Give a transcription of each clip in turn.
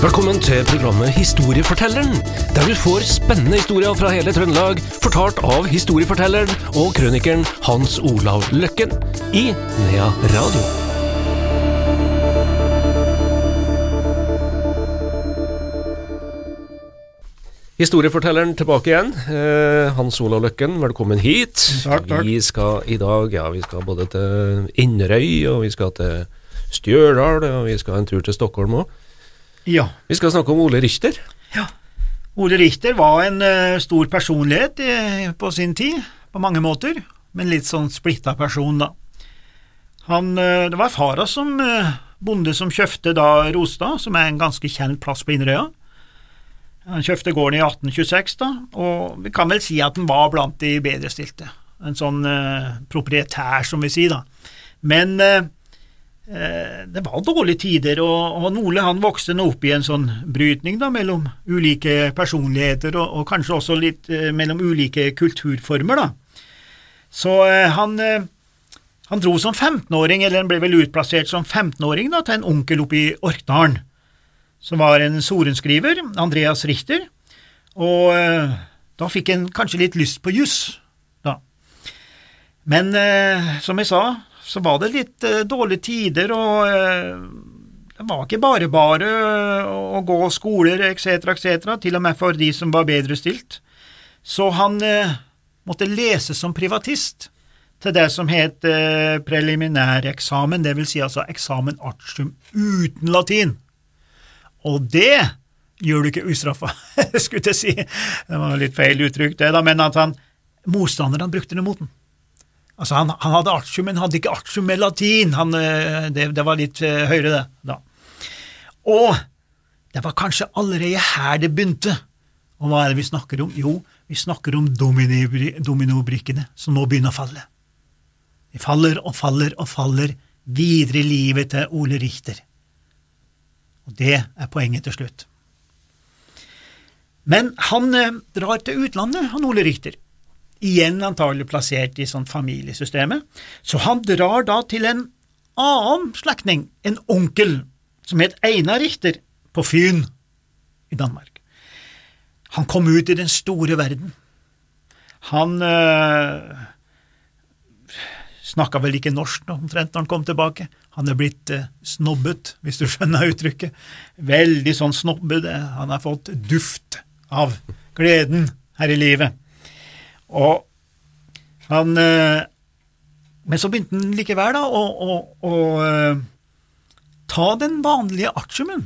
Velkommen til programmet Historiefortelleren, der du får spennende historier fra hele Trøndelag, fortalt av historiefortelleren og krønikeren Hans Olav Løkken i Nea Radio. Historiefortelleren tilbake igjen. Eh, Hans Olav Løkken, velkommen hit. Takk, takk. Vi skal i dag ja, vi skal både til Inderøy, og vi skal til Stjørdal, og vi skal en tur til Stockholm òg. Ja. Vi skal snakke om Ole Richter. Ole Richter var en uh, stor personlighet i, på sin tid, på mange måter, men litt sånn splitta person, da. Han, uh, det var fara som uh, bonde som kjøpte da Rostad, som er en ganske kjent plass på Inderøya. Han kjøpte gården i 1826, da, og vi kan vel si at han var blant de bedrestilte. En sånn proprietær, som vi sier, da. Men det var dårlige tider, og, og Ole han vokste nå opp i en sånn brytning da, mellom ulike personligheter, og, og kanskje også litt eh, mellom ulike kulturformer. da. Så eh, han, eh, han dro som 15-åring, eller han ble vel utplassert som 15-åring da, til en onkel oppe i Orkdalen, som var en sorenskriver, Andreas Richter, og eh, da fikk han kanskje litt lyst på juss, da. Men eh, som jeg sa, så var det litt eh, dårlige tider, og eh, det var ikke bare bare eh, å gå skoler etc., etc., til og med for de som var bedre stilt. Så han eh, måtte lese som privatist til det som het eh, preliminæreksamen, vil si altså eksamen artium uten latin. Og det gjør du ikke ustraffa, skulle jeg si. Det var litt feil uttrykk, det, da, men at han, motstanderne brukte det mot den. Altså, han, han hadde artium, men hadde ikke artium med latin. Han, eh, det, det var litt eh, høyere, det, da. Og det var kanskje allerede her det begynte. Og hva er det vi snakker om? Jo, vi snakker om dominobrikkene som nå begynner å falle. De faller og faller og faller videre i livet til Ole Richter. Og det er poenget til slutt. Men han eh, drar til utlandet, han Ole Richter. Igjen antagelig plassert i sånn familiesystemet. Så han drar da til en annen slektning, en onkel, som het Einar Richter, på Fyn i Danmark. Han kom ut i den store verden. Han øh, snakka vel ikke norsk nå, omtrent når han kom tilbake. Han er blitt eh, snobbet, hvis du skjønner uttrykket. Veldig sånn snobbet. eh, Han har fått duft av gleden her i livet. Og han eh, Men så begynte han likevel da å, å, å eh, ta den vanlige artiumen.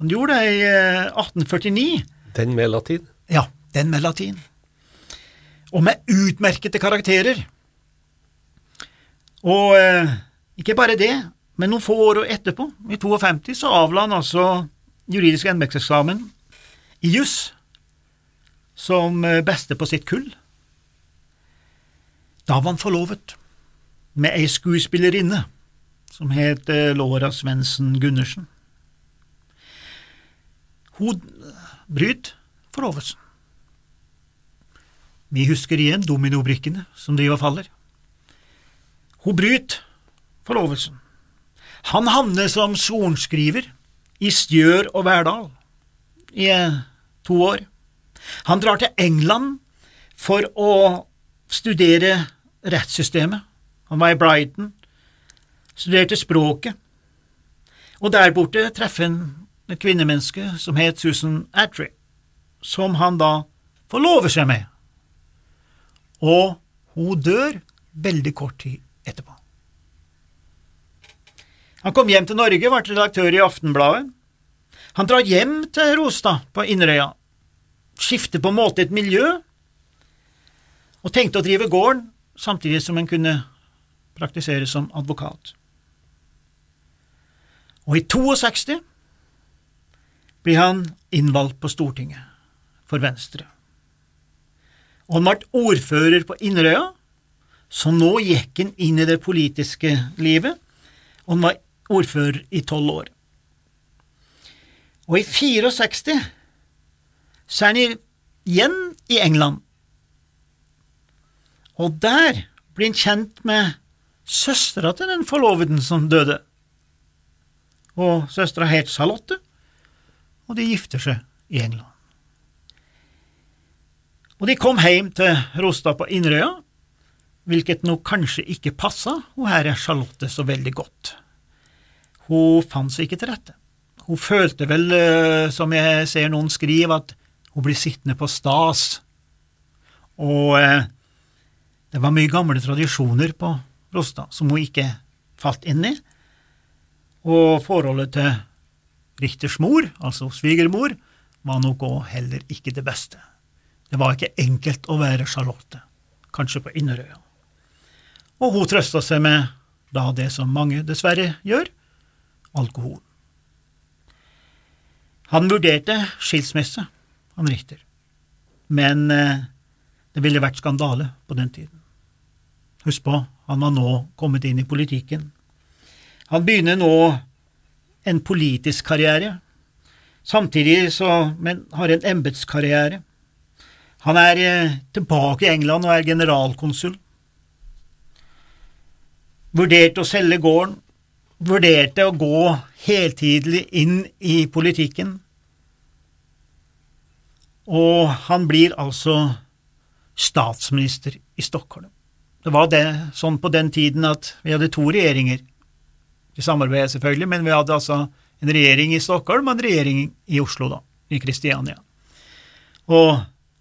Han gjorde det i eh, 1849. Den med latin. Ja, den med latin. Og med utmerkede karakterer. Og eh, ikke bare det, men noen få år etterpå, i 52, så avla han altså juridisk embetseksamen i juss som eh, beste på sitt kull. Da var han forlovet med ei skuespillerinne som het eh, Laura Svendsen Gundersen. Hun bryter forlovelsen. Vi husker igjen dominobrikkene som driver og faller. Hun bryter forlovelsen. Han havner som sorenskriver i Stjør og Verdal i eh, to år. Han drar til England for å studere rettssystemet. Han var i Brighton, studerte språket, og der borte treffer han et kvinnemenneske som het Susan Attry, som han da forlover seg med, og hun dør veldig kort tid etterpå. Han kom hjem til Norge, ble redaktør i Aftenbladet. Han drar hjem til Rostad på Inderøya, skifter på en måte et miljø, og tenkte å drive gården samtidig som han kunne praktisere som advokat. Og i 62 blir han innvalgt på Stortinget for Venstre. Og han ble ordfører på Inderøya, så nå gikk han inn i det politiske livet, og han var ordfører i tolv år. Og i 64 så er han igjen i England, og der blir han kjent med søstera til den forloveden som døde, og søstera het Charlotte, og de gifter seg i England. Og de kom hjem til Rostad på Inderøya, hvilket nok kanskje ikke passa hun her er Charlotte så veldig godt. Hun fant seg ikke til rette. Hun følte vel, eh, som jeg ser noen skrive, at hun blir sittende på stas, og eh, det var mye gamle tradisjoner på Rostad som hun ikke falt inn i, og forholdet til Richters mor, altså svigermor, var nok òg heller ikke det beste. Det var ikke enkelt å være Charlotte, kanskje på Inderøya. Og hun trøsta seg med da det som mange dessverre gjør, alkohol. Han vurderte skilsmisse, han Richter, men eh, det ville vært skandale på den tiden. Husk på, han var nå kommet inn i politikken. Han begynner nå en politisk karriere, samtidig så, men har en embetskarriere. Han er eh, tilbake i England og er generalkonsul. Vurderte å selge gården, vurderte å gå heltidlig inn i politikken, og han blir altså statsminister i Stockholm. Det var det, sånn på den tiden at vi hadde to regjeringer, i samarbeid selvfølgelig, men vi hadde altså en regjering i Stockholm og en regjering i Oslo, da, i Kristiania. Og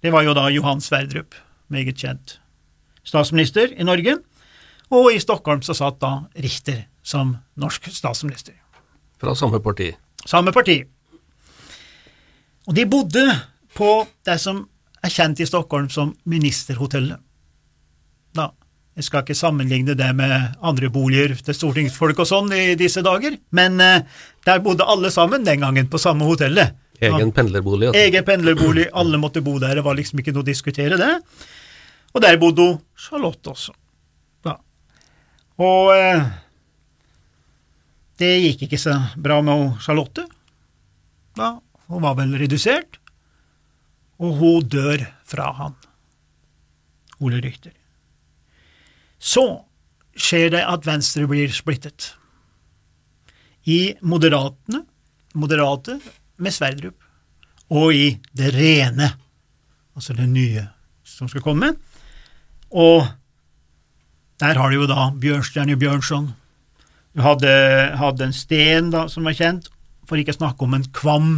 det var jo da Johan Sverdrup, meget kjent statsminister i Norge, og i Stockholm så satt da Richter som norsk statsminister. Fra samme parti. Samme parti. Og de bodde på det som er kjent i Stockholm som Ministerhotellet. Da, jeg skal ikke sammenligne det med andre boliger til stortingsfolk og sånn i disse dager, men eh, der bodde alle sammen den gangen på samme hotellet. Egen pendlerbolig. Altså. Egen pendlerbolig, alle måtte bo der, det var liksom ikke noe å diskutere det. Og der bodde Charlotte også. Da. Og eh, det gikk ikke så bra med Charlotte. Da. Hun var vel redusert, og hun dør fra han, Ole Rykter. Så skjer det at Venstre blir splittet. I Moderatene, Moderate med Sverdrup, og i det rene, altså det nye som skal komme. Og der har du jo da Bjørnstjerne Bjørnson. Du hadde, hadde en Steen da, som var kjent, for ikke å snakke om en Kvam,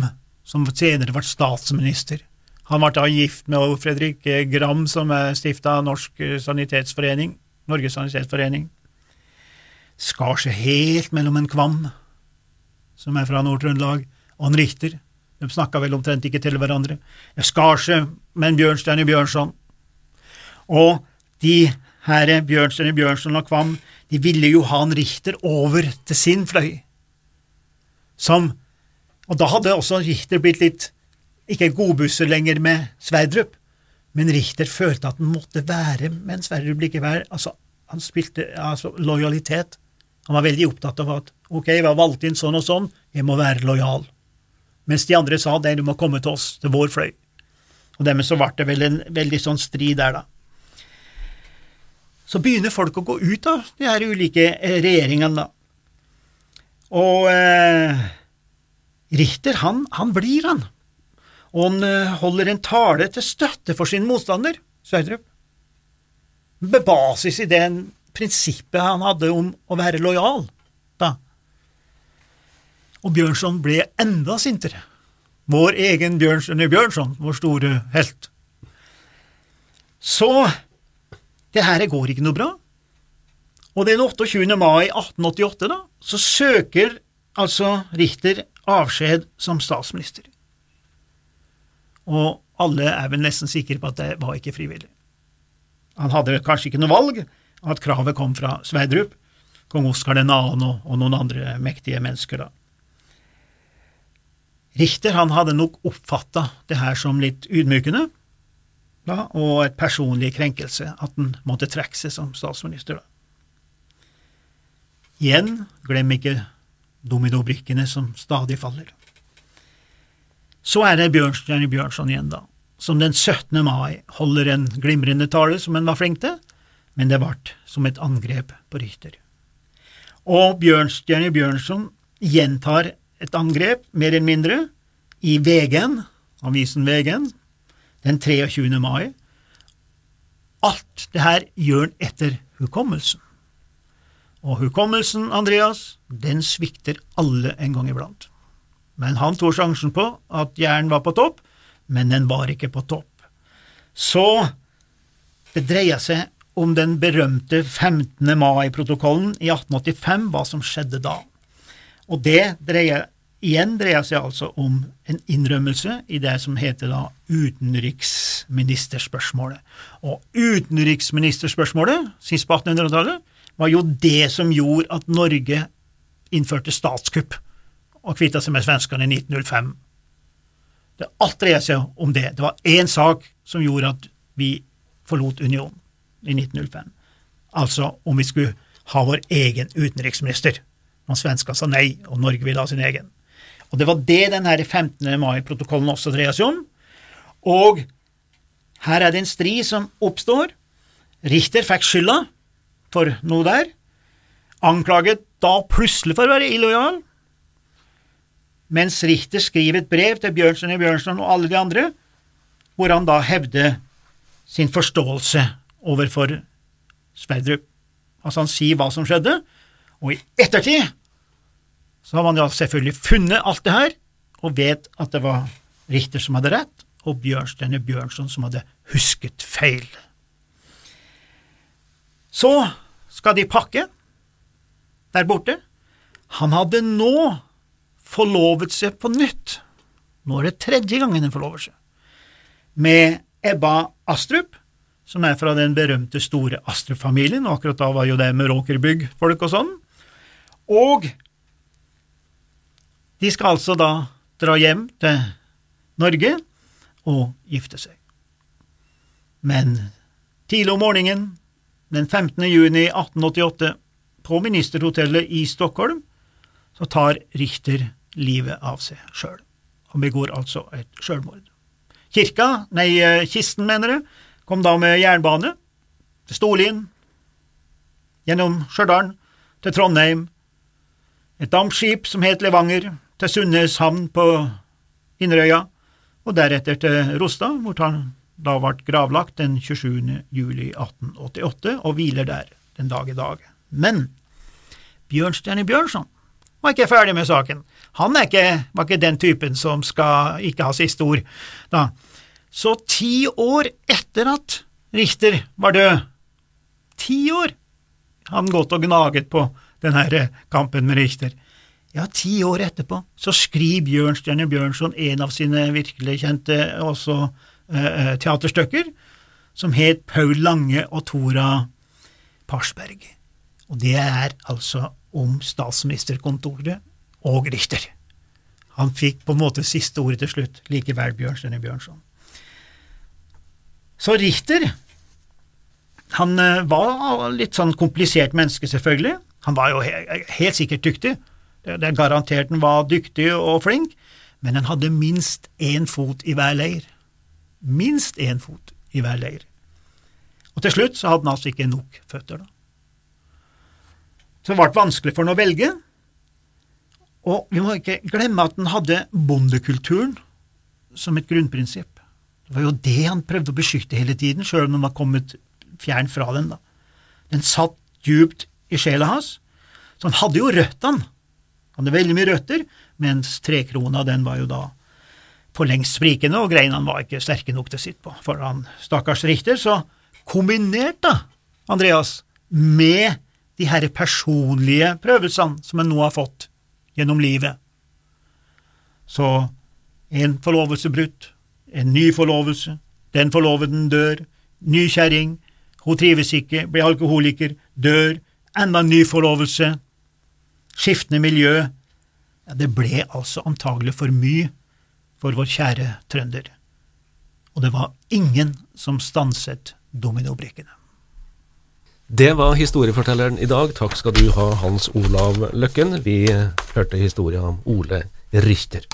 som senere ble statsminister. Han ble da gift med Fredrik Gram, som stifta Norsk Sanitetsforening, Norges Sanitetsforening. Skar seg helt mellom en Kvam, som er fra Nord-Trøndelag, og en Richter. De snakka vel omtrent ikke til hverandre. Jeg skar seg med en Bjørnstjerne Bjørnson. Og de herre Bjørnstjerne Bjørnson og Kvam, de ville jo ha en Richter over til sin fløy. Som Og da hadde også Richter blitt litt ikke godbusser lenger med Sverdrup, men Richter følte at han måtte være med Sverdrup likevel. Altså, han spilte altså, lojalitet. Han var veldig opptatt av at ok, vi har valgt inn sånn og sånn, jeg må være lojal. Mens de andre sa det, du må komme til oss, til vår fløy. Og dermed så ble det vel en veldig sånn strid der, da. Så begynner folk å gå ut av de her ulike regjeringene, da. Og eh, Richter, han, han blir, han. Og han eh, holder en tale til støtte for sin motstander, Sverdrup. Med basis i det prinsippet han hadde om å være lojal, da. Og Bjørnson ble enda sintere. Vår egen Bjørnson Bjørnson, vår store helt. Så det her går ikke noe bra. Og den 28. mai 1888 da, så søker altså Richter avskjed som statsminister. Og alle er vel nesten sikre på at det var ikke frivillig. Han hadde kanskje ikke noe valg, at kravet kom fra Sverdrup, kong Oskar 2. Og, noen andre mektige mennesker, da. Richter han hadde nok oppfatta det her som litt ydmykende, da, og et personlig krenkelse, at han måtte trekke seg som statsminister. da. Igjen, glem ikke dominobrikkene som stadig faller. Så er det Bjørnstjerne Bjørnson igjen, da, som den 17. mai holder en glimrende tale som han var flink til, men det ble som et angrep på Richter. Og Bjørnstjerne Bjørnson gjentar et angrep, mer eller mindre, i VG-en, avisen VG-en, den 23. mai. Alt det her gjør han etter hukommelsen. Og hukommelsen, Andreas, den svikter alle en gang iblant. Men han tok sjansen på at hjernen var på topp, men den var ikke på topp. Så det dreier seg om den berømte 15. mai-protokollen i 1885, hva som skjedde da. Og det dreier, igjen dreier seg altså om en innrømmelse i det som heter da utenriksministerspørsmålet. Og utenriksministerspørsmålet, sist på 1800-tallet, var jo det som gjorde at Norge innførte statskupp og kvitta seg med svenskene i 1905. Det alt dreier seg om det. Det var én sak som gjorde at vi forlot unionen i 1905. Altså om vi skulle ha vår egen utenriksminister. Når svenskene sa nei, og Norge ville ha sin egen. Og Det var det denne 15. mai-protokollen også dreier seg om. Og her er det en strid som oppstår. Richter fikk skylda for noe der, anklaget da plutselig for å være illojal, mens Richter skriver et brev til Bjørnson og Bjørnson og alle de andre, hvor han da hevder sin forståelse overfor Sverdrup. Altså han sier hva som skjedde, og i ettertid så har man ja selvfølgelig funnet alt det her, og vet at det var Richter som hadde rett, og Bjørnstjerne Bjørnson som hadde husket feil. Så skal de pakke der borte. Han hadde nå forlovet seg på nytt. Nå er det tredje gangen hun forlover seg. Med Ebba Astrup, som er fra den berømte store Astrup-familien, og akkurat da var jo det med Råkerbygg-folk og sånn. Og de skal altså da dra hjem til Norge og gifte seg. Men tidlig om morgenen den 15. juni 1888, på ministerhotellet i Stockholm, så tar Richter livet av seg sjøl. Han begår altså et sjølmord. Kirka, nei, eh, kisten, mener jeg, kom da med jernbane til Storlien, gjennom Stjørdal, til Trondheim, et dampskip som het Levanger, til Sundnes havn på Inderøya, og deretter til Rostad, hvor han da ble gravlagt den 27. juli 1888 og hviler der den dag i dag. Men Bjørnstjerne Bjørnson var ikke ferdig med saken. Han ikke, var ikke den typen som skal ikke ha siste ord. Da. Så ti år etter at Richter var død, ti år, han gått og gnaget på denne kampen med Richter. Ja, ti år etterpå så skriver Bjørnstjerne Bjørnson en av sine virkelig kjente også eh, teaterstykker, som het Paul Lange og Tora Parsberg. Og det er altså om statsministerkontoret og Richter. Han fikk på en måte siste ordet til slutt, likevel Bjørnstjerne Bjørnson. Så Richter han eh, var litt sånn komplisert menneske, selvfølgelig. Han var jo helt sikkert dyktig. Det er garantert han var dyktig og flink, men han hadde minst én fot i hver leir. Minst én fot i hver leir. Og til slutt så hadde han altså ikke nok føtter, da. Det ble vanskelig for ham å velge, og vi må ikke glemme at han hadde bondekulturen som et grunnprinsipp. Det var jo det han prøvde å beskytte hele tiden, sjøl om han var kommet fjern fra den. da. Den satt djupt i sjela hans, så han hadde jo røttene. Han hadde veldig mye røtter, mens trekrona den var jo da for lengst sprikende, og greinene var ikke sterke nok til å sitte på for han stakkars Richter. Så kombinert, da, Andreas, med de her personlige prøvelsene som en nå har fått gjennom livet, så en forlovelse brutt, en ny forlovelse, den forloveden dør, ny kjerring, hun trives ikke, blir alkoholiker, dør, enda en ny forlovelse, skiftende miljø, ja, det ble altså antagelig for mye for vår kjære trønder, og det var ingen som stanset dominobrikkene. Det var historiefortelleren i dag. Takk skal du ha, Hans Olav Løkken. Vi hørte historien om Ole Richter.